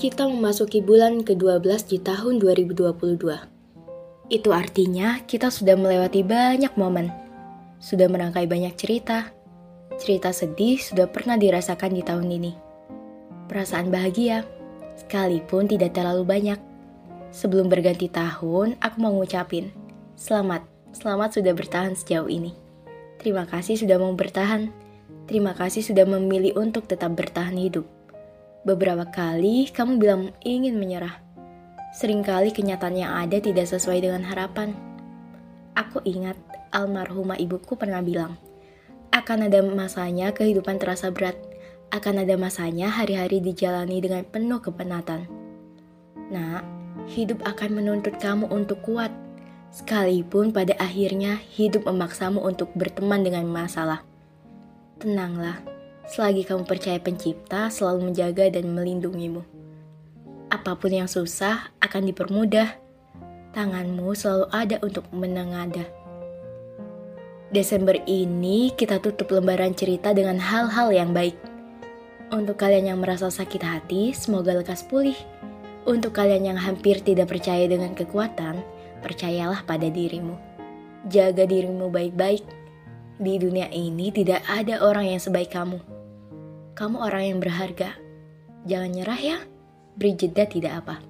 Kita memasuki bulan ke-12 di tahun 2022. Itu artinya kita sudah melewati banyak momen. Sudah merangkai banyak cerita. Cerita sedih sudah pernah dirasakan di tahun ini. Perasaan bahagia, sekalipun tidak terlalu banyak. Sebelum berganti tahun, aku mau ngucapin, selamat, selamat sudah bertahan sejauh ini. Terima kasih sudah mau bertahan. Terima kasih sudah memilih untuk tetap bertahan hidup. Beberapa kali kamu bilang ingin menyerah. Seringkali kenyataan yang ada tidak sesuai dengan harapan. Aku ingat almarhumah ibuku pernah bilang, akan ada masanya kehidupan terasa berat, akan ada masanya hari-hari dijalani dengan penuh kepenatan. Nah, hidup akan menuntut kamu untuk kuat, sekalipun pada akhirnya hidup memaksamu untuk berteman dengan masalah. Tenanglah, Selagi kamu percaya pencipta selalu menjaga dan melindungimu. Apa pun yang susah akan dipermudah. Tanganmu selalu ada untuk menengada. Desember ini kita tutup lembaran cerita dengan hal-hal yang baik. Untuk kalian yang merasa sakit hati, semoga lekas pulih. Untuk kalian yang hampir tidak percaya dengan kekuatan, percayalah pada dirimu. Jaga dirimu baik-baik. Di dunia ini tidak ada orang yang sebaik kamu. Kamu orang yang berharga. Jangan nyerah ya. Beri jeda tidak apa.